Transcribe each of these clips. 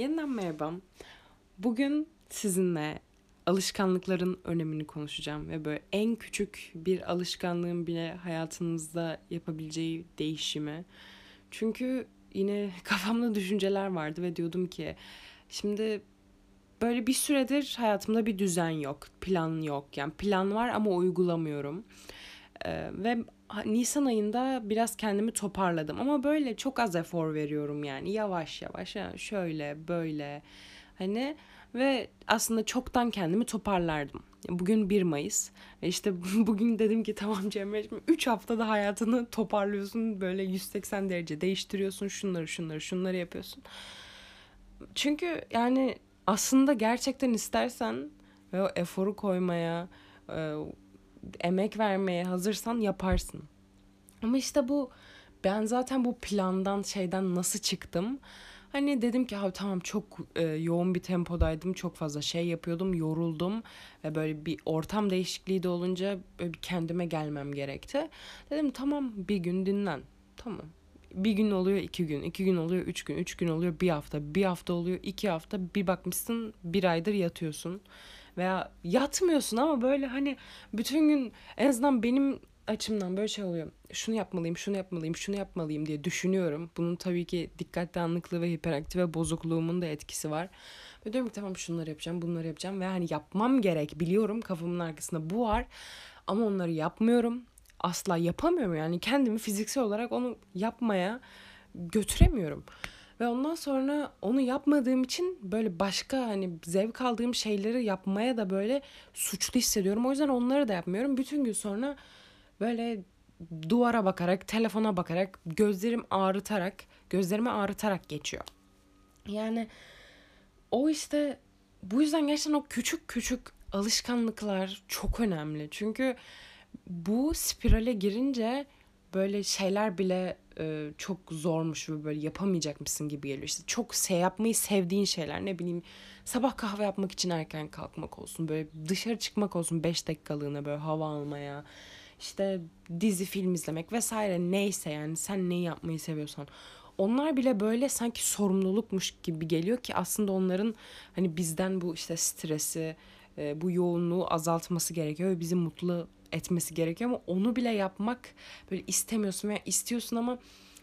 Yeniden merhaba. Bugün sizinle alışkanlıkların önemini konuşacağım ve böyle en küçük bir alışkanlığın bile hayatınızda yapabileceği değişimi. Çünkü yine kafamda düşünceler vardı ve diyordum ki şimdi böyle bir süredir hayatımda bir düzen yok, plan yok. Yani plan var ama uygulamıyorum. Ee, ve Nisan ayında biraz kendimi toparladım ama böyle çok az efor veriyorum yani yavaş yavaş şöyle böyle hani ve aslında çoktan kendimi toparlardım. Bugün 1 Mayıs işte bugün dedim ki tamam Cemre'cim 3 haftada hayatını toparlıyorsun böyle 180 derece değiştiriyorsun şunları şunları şunları yapıyorsun. Çünkü yani aslında gerçekten istersen ve o eforu koymaya e, emek vermeye hazırsan yaparsın. Ama işte bu ben zaten bu plandan şeyden nasıl çıktım? Hani dedim ki abi tamam çok e, yoğun bir tempodaydım. Çok fazla şey yapıyordum. Yoruldum. Ve böyle bir ortam değişikliği de olunca böyle bir kendime gelmem gerekti. Dedim tamam bir gün dinlen. Tamam. Bir gün oluyor iki gün. iki gün oluyor üç gün. Üç gün oluyor bir hafta. Bir hafta oluyor iki hafta. Bir bakmışsın bir aydır yatıyorsun veya yatmıyorsun ama böyle hani bütün gün en azından benim açımdan böyle şey oluyor. Şunu yapmalıyım, şunu yapmalıyım, şunu yapmalıyım diye düşünüyorum. Bunun tabii ki dikkat dağınıklığı ve hiperaktive bozukluğumun da etkisi var. Ve diyorum ki tamam şunları yapacağım, bunları yapacağım ve hani yapmam gerek biliyorum kafamın arkasında bu var. Ama onları yapmıyorum. Asla yapamıyorum yani kendimi fiziksel olarak onu yapmaya götüremiyorum. Ve ondan sonra onu yapmadığım için böyle başka hani zevk aldığım şeyleri yapmaya da böyle suçlu hissediyorum. O yüzden onları da yapmıyorum. Bütün gün sonra böyle duvara bakarak, telefona bakarak, gözlerim ağrıtarak, gözlerimi ağrıtarak geçiyor. Yani o işte bu yüzden gerçekten o küçük küçük alışkanlıklar çok önemli. Çünkü bu spirale girince böyle şeyler bile e, çok zormuş ve böyle yapamayacak mısın gibi geliyor. İşte çok şey yapmayı sevdiğin şeyler ne bileyim sabah kahve yapmak için erken kalkmak olsun. Böyle dışarı çıkmak olsun 5 dakikalığına böyle hava almaya. işte dizi film izlemek vesaire neyse yani sen neyi yapmayı seviyorsan. Onlar bile böyle sanki sorumlulukmuş gibi geliyor ki aslında onların hani bizden bu işte stresi, e, bu yoğunluğu azaltması gerekiyor ve bizi mutlu etmesi gerekiyor ama onu bile yapmak böyle istemiyorsun veya istiyorsun ama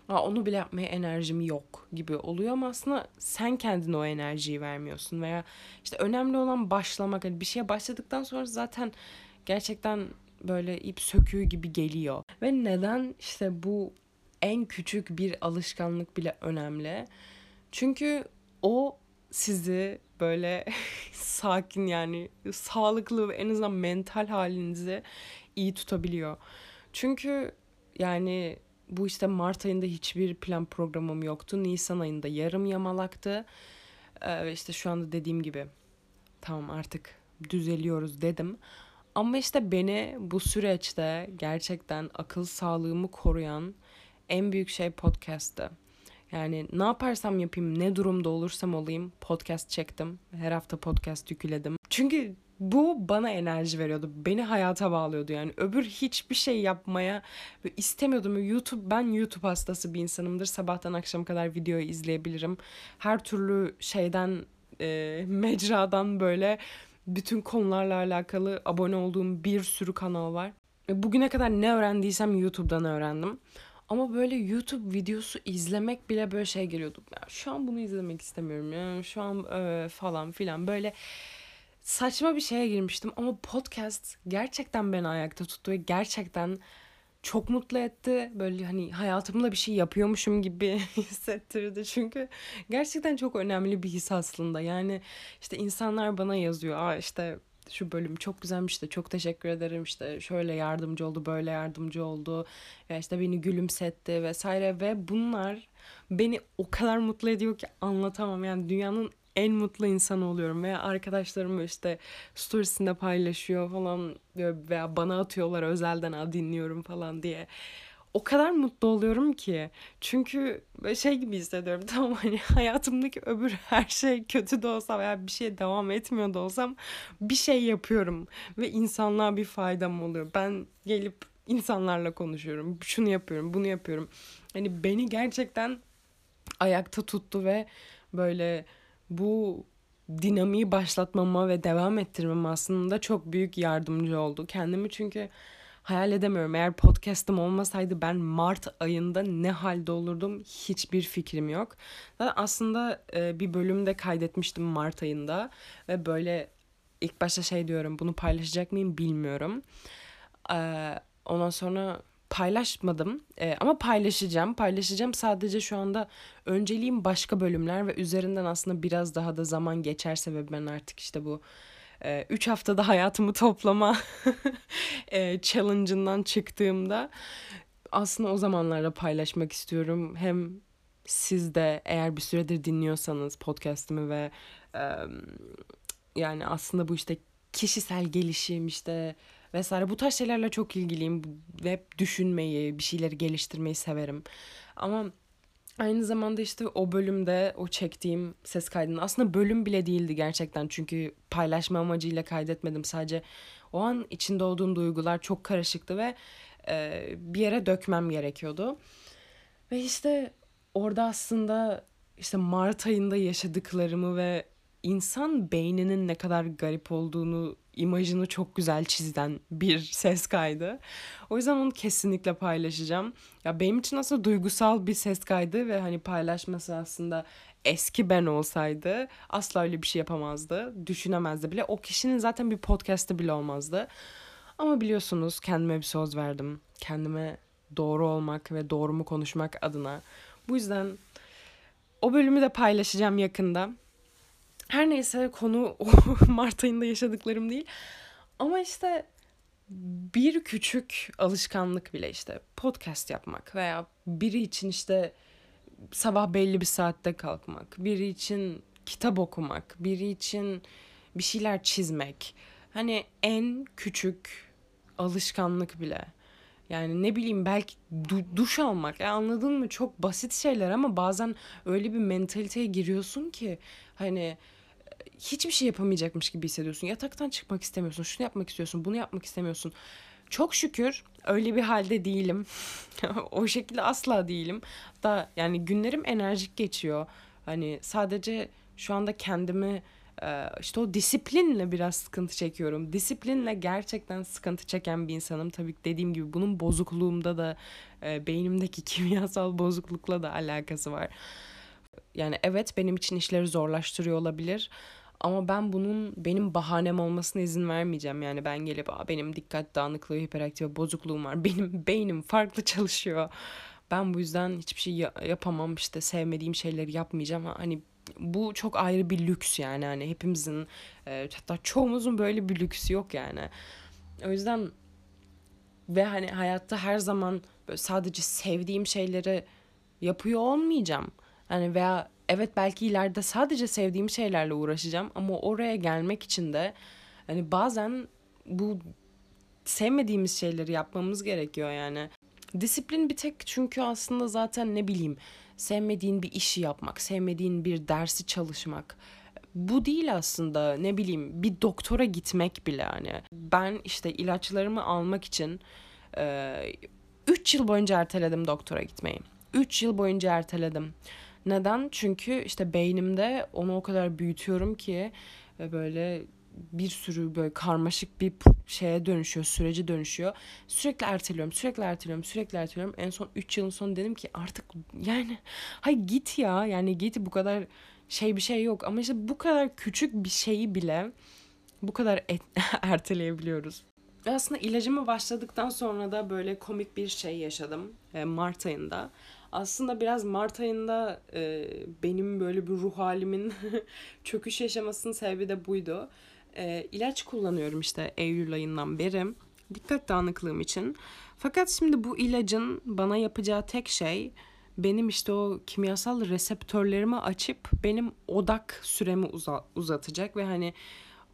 onu bile yapmaya enerjim yok gibi oluyor ama aslında sen kendine o enerjiyi vermiyorsun veya işte önemli olan başlamak. Hani bir şeye başladıktan sonra zaten gerçekten böyle ip söküğü gibi geliyor. Ve neden işte bu en küçük bir alışkanlık bile önemli? Çünkü o sizi böyle sakin yani sağlıklı ve en azından mental halinizi iyi tutabiliyor. Çünkü yani bu işte Mart ayında hiçbir plan programım yoktu. Nisan ayında yarım yamalaktı. Ee, işte şu anda dediğim gibi tamam artık düzeliyoruz dedim. Ama işte beni bu süreçte gerçekten akıl sağlığımı koruyan en büyük şey podcast'tı. Yani ne yaparsam yapayım, ne durumda olursam olayım podcast çektim. Her hafta podcast yükledim. Çünkü bu bana enerji veriyordu. Beni hayata bağlıyordu yani. Öbür hiçbir şey yapmaya istemiyordum. YouTube ben YouTube hastası bir insanımdır. Sabahtan akşam kadar video izleyebilirim. Her türlü şeyden e, mecradan böyle bütün konularla alakalı abone olduğum bir sürü kanal var. Bugüne kadar ne öğrendiysem YouTube'dan öğrendim. Ama böyle YouTube videosu izlemek bile böyle şey geliyordu. Ya şu an bunu izlemek istemiyorum ya. Şu an e, falan filan böyle saçma bir şeye girmiştim ama podcast gerçekten beni ayakta tuttu ve gerçekten çok mutlu etti. Böyle hani hayatımda bir şey yapıyormuşum gibi hissettirdi. Çünkü gerçekten çok önemli bir his aslında. Yani işte insanlar bana yazıyor. Aa işte şu bölüm çok güzelmiş de çok teşekkür ederim işte şöyle yardımcı oldu böyle yardımcı oldu ya işte beni gülümsetti vesaire ve bunlar beni o kadar mutlu ediyor ki anlatamam. Yani dünyanın en mutlu insanı oluyorum veya arkadaşlarım işte storiesinde paylaşıyor falan veya bana atıyorlar özelden dinliyorum falan diye o kadar mutlu oluyorum ki. Çünkü şey gibi hissediyorum. Tamam hani hayatımdaki öbür her şey kötü de olsa veya bir şeye devam etmiyor da olsam bir şey yapıyorum ve insanlığa bir faydam oluyor. Ben gelip insanlarla konuşuyorum. Şunu yapıyorum, bunu yapıyorum. Hani beni gerçekten ayakta tuttu ve böyle bu dinamiği başlatmama ve devam ettirmem aslında çok büyük yardımcı oldu. Kendimi çünkü hayal edemiyorum. Eğer podcast'ım olmasaydı ben Mart ayında ne halde olurdum hiçbir fikrim yok. Zaten aslında e, bir bölümde kaydetmiştim Mart ayında ve böyle ilk başta şey diyorum bunu paylaşacak mıyım bilmiyorum. E, ondan sonra paylaşmadım e, ama paylaşacağım. Paylaşacağım sadece şu anda önceliğim başka bölümler ve üzerinden aslında biraz daha da zaman geçerse ve ben artık işte bu 3 haftada hayatımı toplama e, challenge'ından çıktığımda aslında o zamanlarda paylaşmak istiyorum. Hem siz de eğer bir süredir dinliyorsanız podcast'imi ve e, yani aslında bu işte kişisel gelişim işte vesaire bu tarz şeylerle çok ilgiliyim ve düşünmeyi, bir şeyleri geliştirmeyi severim. Ama Aynı zamanda işte o bölümde o çektiğim ses kaydını aslında bölüm bile değildi gerçekten çünkü paylaşma amacıyla kaydetmedim. Sadece o an içinde olduğum duygular çok karışıktı ve e, bir yere dökmem gerekiyordu. Ve işte orada aslında işte Mart ayında yaşadıklarımı ve insan beyninin ne kadar garip olduğunu imajını çok güzel çizen bir ses kaydı. O yüzden onu kesinlikle paylaşacağım. Ya benim için aslında duygusal bir ses kaydı ve hani paylaşması aslında eski ben olsaydı asla öyle bir şey yapamazdı. Düşünemezdi bile. O kişinin zaten bir podcast'ı bile olmazdı. Ama biliyorsunuz kendime bir söz verdim. Kendime doğru olmak ve doğrumu konuşmak adına. Bu yüzden o bölümü de paylaşacağım yakında. Her neyse konu o Mart ayında yaşadıklarım değil. Ama işte bir küçük alışkanlık bile işte podcast yapmak veya biri için işte sabah belli bir saatte kalkmak, biri için kitap okumak, biri için bir şeyler çizmek. Hani en küçük alışkanlık bile. Yani ne bileyim belki du- duş almak. Yani anladın mı? Çok basit şeyler ama bazen öyle bir mentaliteye giriyorsun ki hani hiçbir şey yapamayacakmış gibi hissediyorsun. Yataktan çıkmak istemiyorsun. Şunu yapmak istiyorsun. Bunu yapmak istemiyorsun. Çok şükür öyle bir halde değilim. o şekilde asla değilim. Da yani günlerim enerjik geçiyor. Hani sadece şu anda kendimi e, işte o disiplinle biraz sıkıntı çekiyorum. Disiplinle gerçekten sıkıntı çeken bir insanım. Tabii ki dediğim gibi bunun bozukluğumda da e, beynimdeki kimyasal bozuklukla da alakası var. Yani evet benim için işleri zorlaştırıyor olabilir ama ben bunun benim bahanem olmasına izin vermeyeceğim. Yani ben gelip Aa, benim dikkat dağınıklığı, hiperaktif bozukluğum var. Benim beynim farklı çalışıyor. Ben bu yüzden hiçbir şey yapamam işte sevmediğim şeyleri yapmayacağım. Hani bu çok ayrı bir lüks yani hani hepimizin e, hatta çoğumuzun böyle bir lüksü yok yani. O yüzden ve hani hayatta her zaman böyle sadece sevdiğim şeyleri yapıyor olmayacağım. Hani veya evet belki ileride sadece sevdiğim şeylerle uğraşacağım ama oraya gelmek için de hani bazen bu sevmediğimiz şeyleri yapmamız gerekiyor yani. Disiplin bir tek çünkü aslında zaten ne bileyim sevmediğin bir işi yapmak, sevmediğin bir dersi çalışmak. Bu değil aslında ne bileyim bir doktora gitmek bile hani. Ben işte ilaçlarımı almak için 3 yıl boyunca erteledim doktora gitmeyi. 3 yıl boyunca erteledim. Neden? Çünkü işte beynimde onu o kadar büyütüyorum ki ve böyle bir sürü böyle karmaşık bir şeye dönüşüyor, sürece dönüşüyor. Sürekli erteliyorum, sürekli erteliyorum, sürekli erteliyorum. En son 3 yılın sonu dedim ki artık yani hay git ya yani git bu kadar şey bir şey yok. Ama işte bu kadar küçük bir şeyi bile bu kadar et, erteleyebiliyoruz. Aslında ilacımı başladıktan sonra da böyle komik bir şey yaşadım e, Mart ayında. Aslında biraz Mart ayında e, benim böyle bir ruh halimin çöküş yaşamasının sebebi de buydu. E, ilaç kullanıyorum işte Eylül ayından beri. Dikkat dağınıklığım için. Fakat şimdi bu ilacın bana yapacağı tek şey benim işte o kimyasal reseptörlerimi açıp benim odak süremi uza- uzatacak ve hani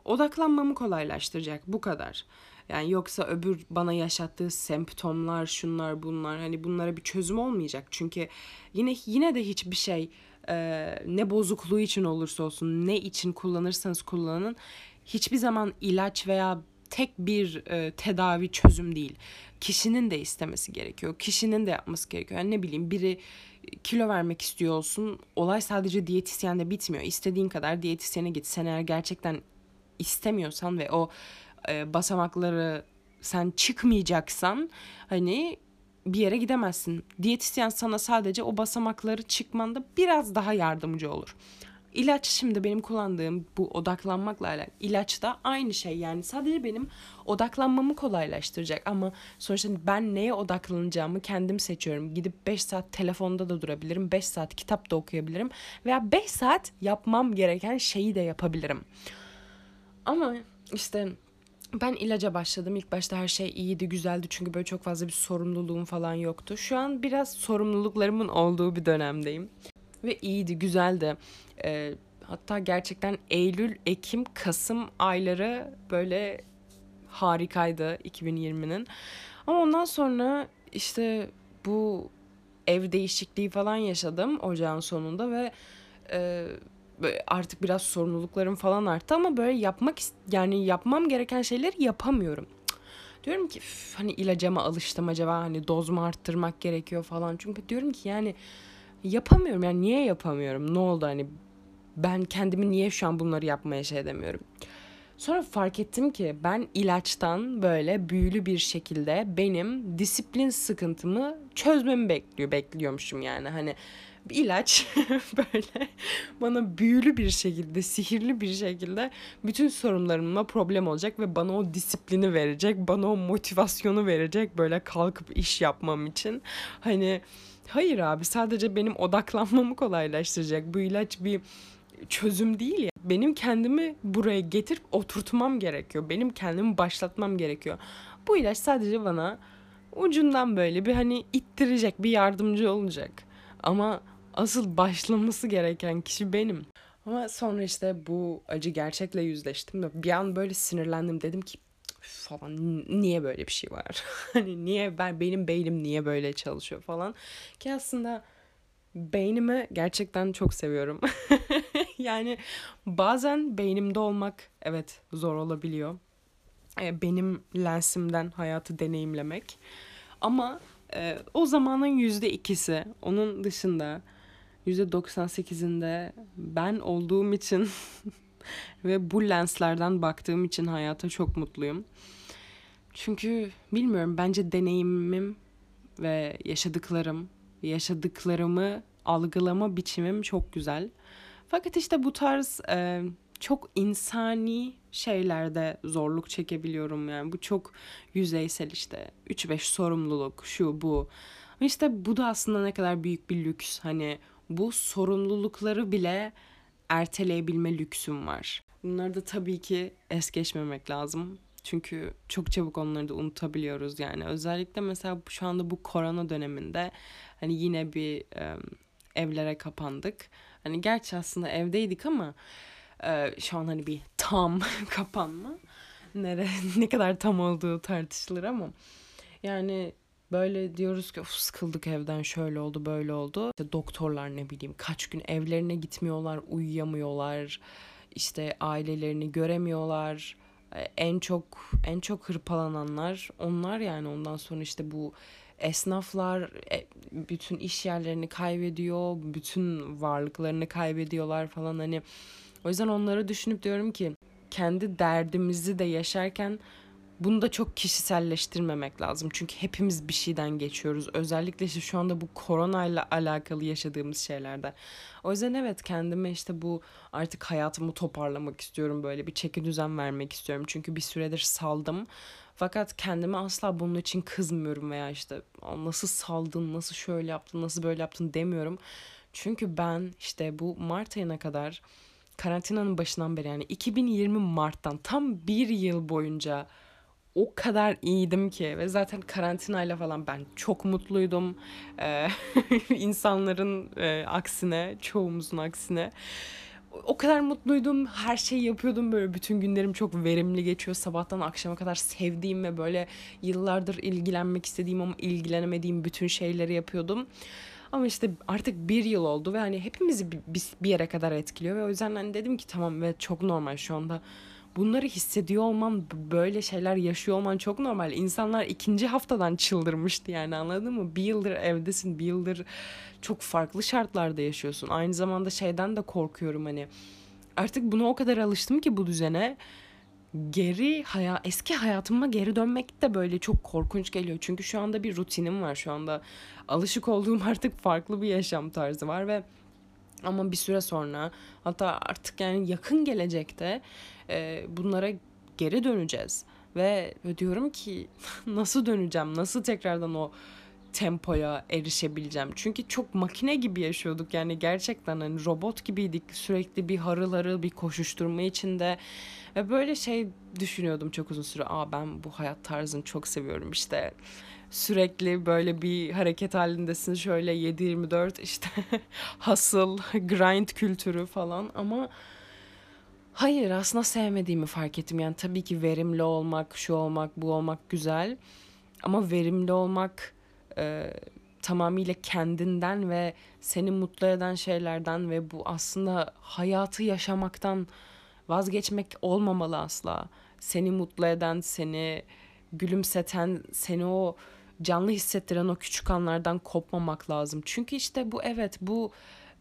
odaklanmamı kolaylaştıracak bu kadar. Yani yoksa öbür bana yaşattığı semptomlar, şunlar, bunlar hani bunlara bir çözüm olmayacak. Çünkü yine yine de hiçbir şey e, ne bozukluğu için olursa olsun, ne için kullanırsanız kullanın hiçbir zaman ilaç veya tek bir e, tedavi çözüm değil. Kişinin de istemesi gerekiyor. Kişinin de yapması gerekiyor. Yani ne bileyim biri kilo vermek istiyor olsun. Olay sadece diyetisyende bitmiyor. İstediğin kadar diyetisyene git. Sen eğer gerçekten istemiyorsan ve o e, basamakları sen çıkmayacaksan hani bir yere gidemezsin. Diyetisyen sana sadece o basamakları çıkmanda biraz daha yardımcı olur. İlaç şimdi benim kullandığım bu odaklanmakla alakalı ilaç da aynı şey yani sadece benim odaklanmamı kolaylaştıracak ama sonuçta ben neye odaklanacağımı kendim seçiyorum. Gidip 5 saat telefonda da durabilirim, 5 saat kitap da okuyabilirim veya 5 saat yapmam gereken şeyi de yapabilirim. Ama işte ben ilaca başladım. İlk başta her şey iyiydi, güzeldi çünkü böyle çok fazla bir sorumluluğum falan yoktu. Şu an biraz sorumluluklarımın olduğu bir dönemdeyim. Ve iyiydi, güzeldi. Ee, hatta gerçekten Eylül, Ekim, Kasım ayları böyle harikaydı 2020'nin. Ama ondan sonra işte bu ev değişikliği falan yaşadım ocağın sonunda ve e, artık biraz sorumluluklarım falan arttı ama böyle yapmak yani yapmam gereken şeyleri yapamıyorum. Diyorum ki hani ilaca mı alıştım acaba hani doz mu arttırmak gerekiyor falan. Çünkü diyorum ki yani yapamıyorum yani niye yapamıyorum ne oldu hani ben kendimi niye şu an bunları yapmaya şey edemiyorum. Sonra fark ettim ki ben ilaçtan böyle büyülü bir şekilde benim disiplin sıkıntımı çözmemi bekliyor bekliyormuşum yani hani bir ilaç böyle bana büyülü bir şekilde, sihirli bir şekilde bütün sorunlarıma problem olacak ve bana o disiplini verecek, bana o motivasyonu verecek böyle kalkıp iş yapmam için. Hani hayır abi sadece benim odaklanmamı kolaylaştıracak. Bu ilaç bir çözüm değil ya. Benim kendimi buraya getirip oturtmam gerekiyor. Benim kendimi başlatmam gerekiyor. Bu ilaç sadece bana ucundan böyle bir hani ittirecek, bir yardımcı olacak. Ama asıl başlaması gereken kişi benim. Ama sonra işte bu acı gerçekle yüzleştim de bir an böyle sinirlendim dedim ki falan niye böyle bir şey var? hani niye ben benim beynim niye böyle çalışıyor falan. Ki aslında beynimi gerçekten çok seviyorum. yani bazen beynimde olmak evet zor olabiliyor. E, benim lensimden hayatı deneyimlemek. Ama e, o zamanın yüzde ikisi. Onun dışında %98'inde ben olduğum için ve bu lenslerden baktığım için hayata çok mutluyum. Çünkü bilmiyorum bence deneyimim ve yaşadıklarım, yaşadıklarımı algılama biçimim çok güzel. Fakat işte bu tarz e, çok insani şeylerde zorluk çekebiliyorum yani. Bu çok yüzeysel işte. 3-5 sorumluluk, şu bu. İşte bu da aslında ne kadar büyük bir lüks. Hani bu sorumlulukları bile erteleyebilme lüksüm var. Bunları da tabii ki es geçmemek lazım. Çünkü çok çabuk onları da unutabiliyoruz yani. Özellikle mesela şu anda bu korona döneminde hani yine bir e, evlere kapandık. Hani gerçi aslında evdeydik ama e, şu an hani bir tam kapanma. Nere, ne kadar tam olduğu tartışılır ama yani Böyle diyoruz ki of sıkıldık evden şöyle oldu böyle oldu. İşte doktorlar ne bileyim kaç gün evlerine gitmiyorlar, uyuyamıyorlar. İşte ailelerini göremiyorlar. E, en çok en çok hırpalananlar onlar yani ondan sonra işte bu esnaflar e, bütün iş yerlerini kaybediyor, bütün varlıklarını kaybediyorlar falan hani. O yüzden onları düşünüp diyorum ki kendi derdimizi de yaşarken bunu da çok kişiselleştirmemek lazım. Çünkü hepimiz bir şeyden geçiyoruz. Özellikle işte şu anda bu koronayla alakalı yaşadığımız şeylerde. O yüzden evet kendime işte bu artık hayatımı toparlamak istiyorum. Böyle bir çeki düzen vermek istiyorum. Çünkü bir süredir saldım. Fakat kendime asla bunun için kızmıyorum veya işte nasıl saldın, nasıl şöyle yaptın, nasıl böyle yaptın demiyorum. Çünkü ben işte bu Mart ayına kadar karantinanın başından beri yani 2020 Mart'tan tam bir yıl boyunca o kadar iyiydim ki ve zaten karantinayla falan ben çok mutluydum. Ee, insanların e, aksine, çoğumuzun aksine. O kadar mutluydum. Her şeyi yapıyordum böyle. Bütün günlerim çok verimli geçiyor. Sabahtan akşama kadar sevdiğim ve böyle yıllardır ilgilenmek istediğim ama ilgilenemediğim bütün şeyleri yapıyordum. Ama işte artık bir yıl oldu ve hani hepimizi bir, bir yere kadar etkiliyor ve o yüzden hani dedim ki tamam ve çok normal şu anda bunları hissediyor olman, böyle şeyler yaşıyor olman çok normal. İnsanlar ikinci haftadan çıldırmıştı yani anladın mı? Bir yıldır evdesin, bir yıldır çok farklı şartlarda yaşıyorsun. Aynı zamanda şeyden de korkuyorum hani. Artık buna o kadar alıştım ki bu düzene geri haya eski hayatıma geri dönmek de böyle çok korkunç geliyor. Çünkü şu anda bir rutinim var. Şu anda alışık olduğum artık farklı bir yaşam tarzı var ve ama bir süre sonra hatta artık yani yakın gelecekte e, bunlara geri döneceğiz. Ve diyorum ki nasıl döneceğim? Nasıl tekrardan o tempoya erişebileceğim. Çünkü çok makine gibi yaşıyorduk yani gerçekten hani robot gibiydik. Sürekli bir harıl harıl bir koşuşturma içinde ve böyle şey düşünüyordum çok uzun süre. Aa ben bu hayat tarzını çok seviyorum işte. Sürekli böyle bir hareket halindesin şöyle 7-24 işte hasıl, grind kültürü falan ama hayır aslında sevmediğimi fark ettim. Yani tabii ki verimli olmak, şu olmak, bu olmak güzel ama verimli olmak e, tamamıyla kendinden ve seni mutlu eden şeylerden ve bu aslında hayatı yaşamaktan vazgeçmek olmamalı asla. Seni mutlu eden, seni gülümseten, seni o canlı hissettiren o küçük anlardan kopmamak lazım. Çünkü işte bu evet bu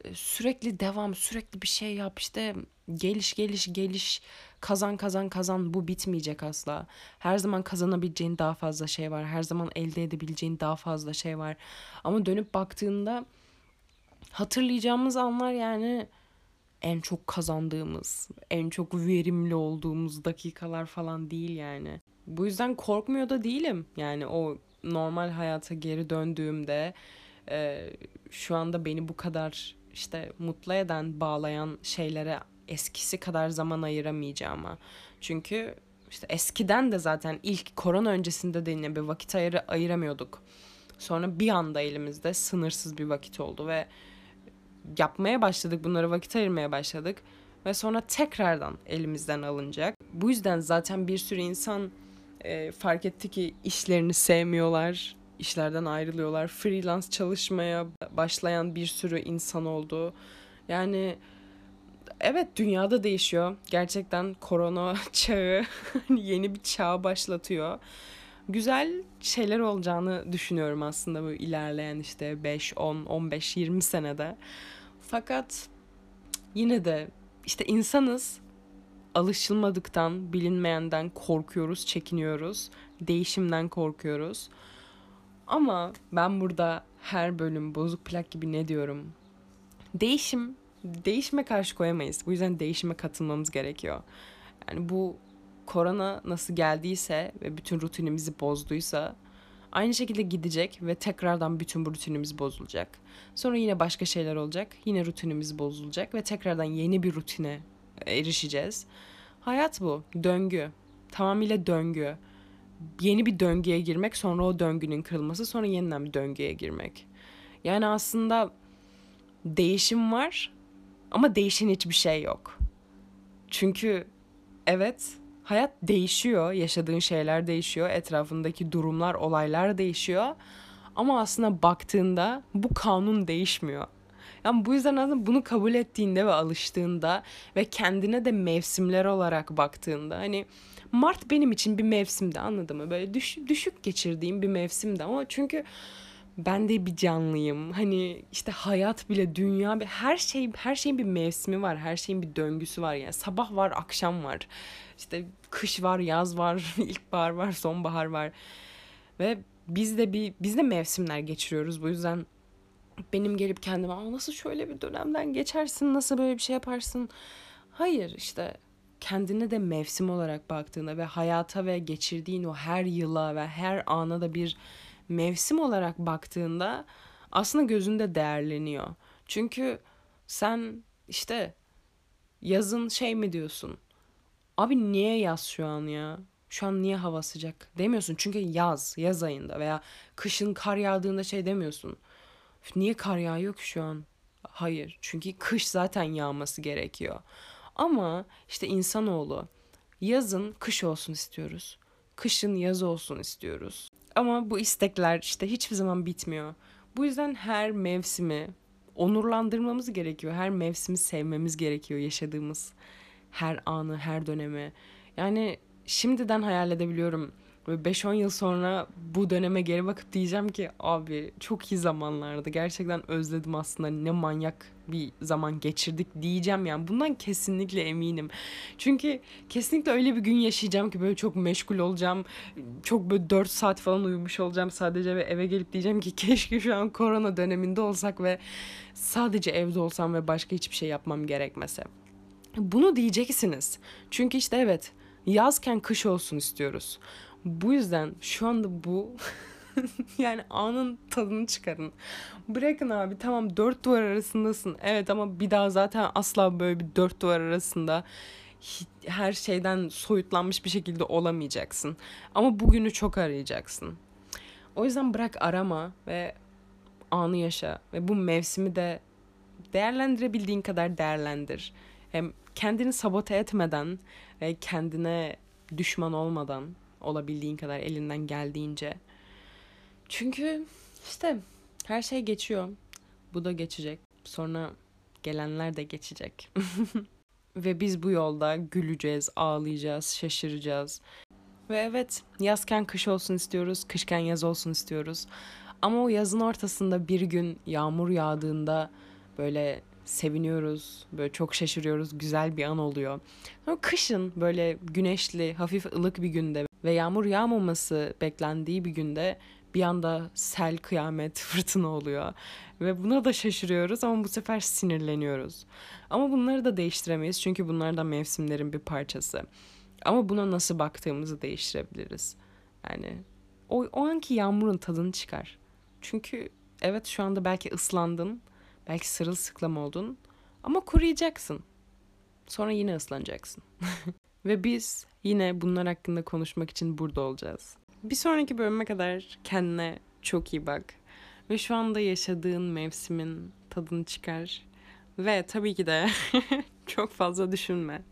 e, sürekli devam, sürekli bir şey yap işte geliş geliş geliş kazan kazan kazan bu bitmeyecek asla. Her zaman kazanabileceğin daha fazla şey var. Her zaman elde edebileceğin daha fazla şey var. Ama dönüp baktığında hatırlayacağımız anlar yani en çok kazandığımız, en çok verimli olduğumuz dakikalar falan değil yani. Bu yüzden korkmuyor da değilim. Yani o normal hayata geri döndüğümde e, şu anda beni bu kadar işte mutlu eden, bağlayan şeylere eskisi kadar zaman ayıramayacağıma. Çünkü işte eskiden de zaten ilk korona öncesinde de yine bir vakit ayırı ayıramıyorduk. Sonra bir anda elimizde sınırsız bir vakit oldu ve yapmaya başladık, bunlara vakit ayırmaya başladık ve sonra tekrardan elimizden alınacak. Bu yüzden zaten bir sürü insan e, fark etti ki işlerini sevmiyorlar, işlerden ayrılıyorlar. Freelance çalışmaya başlayan bir sürü insan oldu. Yani evet dünyada değişiyor. Gerçekten korona çağı yeni bir çağ başlatıyor. Güzel şeyler olacağını düşünüyorum aslında bu ilerleyen işte 5, 10, 15, 20 senede. Fakat yine de işte insanız. Alışılmadıktan, bilinmeyenden korkuyoruz, çekiniyoruz. Değişimden korkuyoruz. Ama ben burada her bölüm bozuk plak gibi ne diyorum? Değişim, değişime karşı koyamayız. Bu yüzden değişime katılmamız gerekiyor. Yani bu korona nasıl geldiyse ve bütün rutinimizi bozduysa Aynı şekilde gidecek ve tekrardan bütün bu rutinimiz bozulacak. Sonra yine başka şeyler olacak. Yine rutinimiz bozulacak ve tekrardan yeni bir rutine erişeceğiz. Hayat bu. Döngü. Tamamıyla döngü. Yeni bir döngüye girmek, sonra o döngünün kırılması, sonra yeniden bir döngüye girmek. Yani aslında değişim var ama değişen hiçbir şey yok. Çünkü evet hayat değişiyor, yaşadığın şeyler değişiyor, etrafındaki durumlar, olaylar değişiyor. Ama aslında baktığında bu kanun değişmiyor. Yani bu yüzden aslında bunu kabul ettiğinde ve alıştığında ve kendine de mevsimler olarak baktığında hani Mart benim için bir mevsimdi anladın mı? Böyle düş, düşük geçirdiğim bir mevsimdi ama çünkü ben de bir canlıyım. Hani işte hayat bile dünya bir her şey her şeyin bir mevsimi var. Her şeyin bir döngüsü var yani. Sabah var, akşam var. İşte kış var, yaz var, ilkbahar var, sonbahar var. Ve biz de bir biz de mevsimler geçiriyoruz. Bu yüzden benim gelip kendime Aa, nasıl şöyle bir dönemden geçersin, nasıl böyle bir şey yaparsın? Hayır işte kendine de mevsim olarak baktığında ve hayata ve geçirdiğin o her yıla ve her ana da bir mevsim olarak baktığında aslında gözünde değerleniyor. Çünkü sen işte yazın şey mi diyorsun? Abi niye yaz şu an ya? Şu an niye hava sıcak demiyorsun. Çünkü yaz, yaz ayında veya kışın kar yağdığında şey demiyorsun. Niye kar yağıyor ki şu an? Hayır. Çünkü kış zaten yağması gerekiyor. Ama işte insanoğlu yazın kış olsun istiyoruz. Kışın yaz olsun istiyoruz. Ama bu istekler işte hiçbir zaman bitmiyor. Bu yüzden her mevsimi onurlandırmamız gerekiyor. Her mevsimi sevmemiz gerekiyor yaşadığımız her anı, her dönemi. Yani şimdiden hayal edebiliyorum. Ve 5-10 yıl sonra bu döneme geri bakıp diyeceğim ki abi çok iyi zamanlardı. Gerçekten özledim aslında ne manyak bir zaman geçirdik diyeceğim yani. Bundan kesinlikle eminim. Çünkü kesinlikle öyle bir gün yaşayacağım ki böyle çok meşgul olacağım. Çok böyle 4 saat falan uyumuş olacağım sadece ve eve gelip diyeceğim ki keşke şu an korona döneminde olsak ve sadece evde olsam ve başka hiçbir şey yapmam gerekmese. Bunu diyeceksiniz. Çünkü işte evet yazken kış olsun istiyoruz. Bu yüzden şu anda bu yani anın tadını çıkarın. Bırakın abi tamam dört duvar arasındasın. Evet ama bir daha zaten asla böyle bir dört duvar arasında her şeyden soyutlanmış bir şekilde olamayacaksın. Ama bugünü çok arayacaksın. O yüzden bırak arama ve anı yaşa ve bu mevsimi de değerlendirebildiğin kadar değerlendir. Hem kendini sabote etmeden ve kendine düşman olmadan olabildiğin kadar elinden geldiğince. Çünkü işte her şey geçiyor. Bu da geçecek. Sonra gelenler de geçecek. Ve biz bu yolda güleceğiz, ağlayacağız, şaşıracağız. Ve evet yazken kış olsun istiyoruz, kışken yaz olsun istiyoruz. Ama o yazın ortasında bir gün yağmur yağdığında böyle seviniyoruz, böyle çok şaşırıyoruz, güzel bir an oluyor. Ama kışın böyle güneşli, hafif ılık bir günde ve yağmur yağmaması beklendiği bir günde bir anda sel, kıyamet, fırtına oluyor. Ve buna da şaşırıyoruz ama bu sefer sinirleniyoruz. Ama bunları da değiştiremeyiz çünkü bunlar da mevsimlerin bir parçası. Ama buna nasıl baktığımızı değiştirebiliriz. Yani o, o anki yağmurun tadını çıkar. Çünkü evet şu anda belki ıslandın, belki sırılsıklam oldun ama kuruyacaksın. Sonra yine ıslanacaksın. Ve biz yine bunlar hakkında konuşmak için burada olacağız. Bir sonraki bölüme kadar kendine çok iyi bak. Ve şu anda yaşadığın mevsimin tadını çıkar. Ve tabii ki de çok fazla düşünme.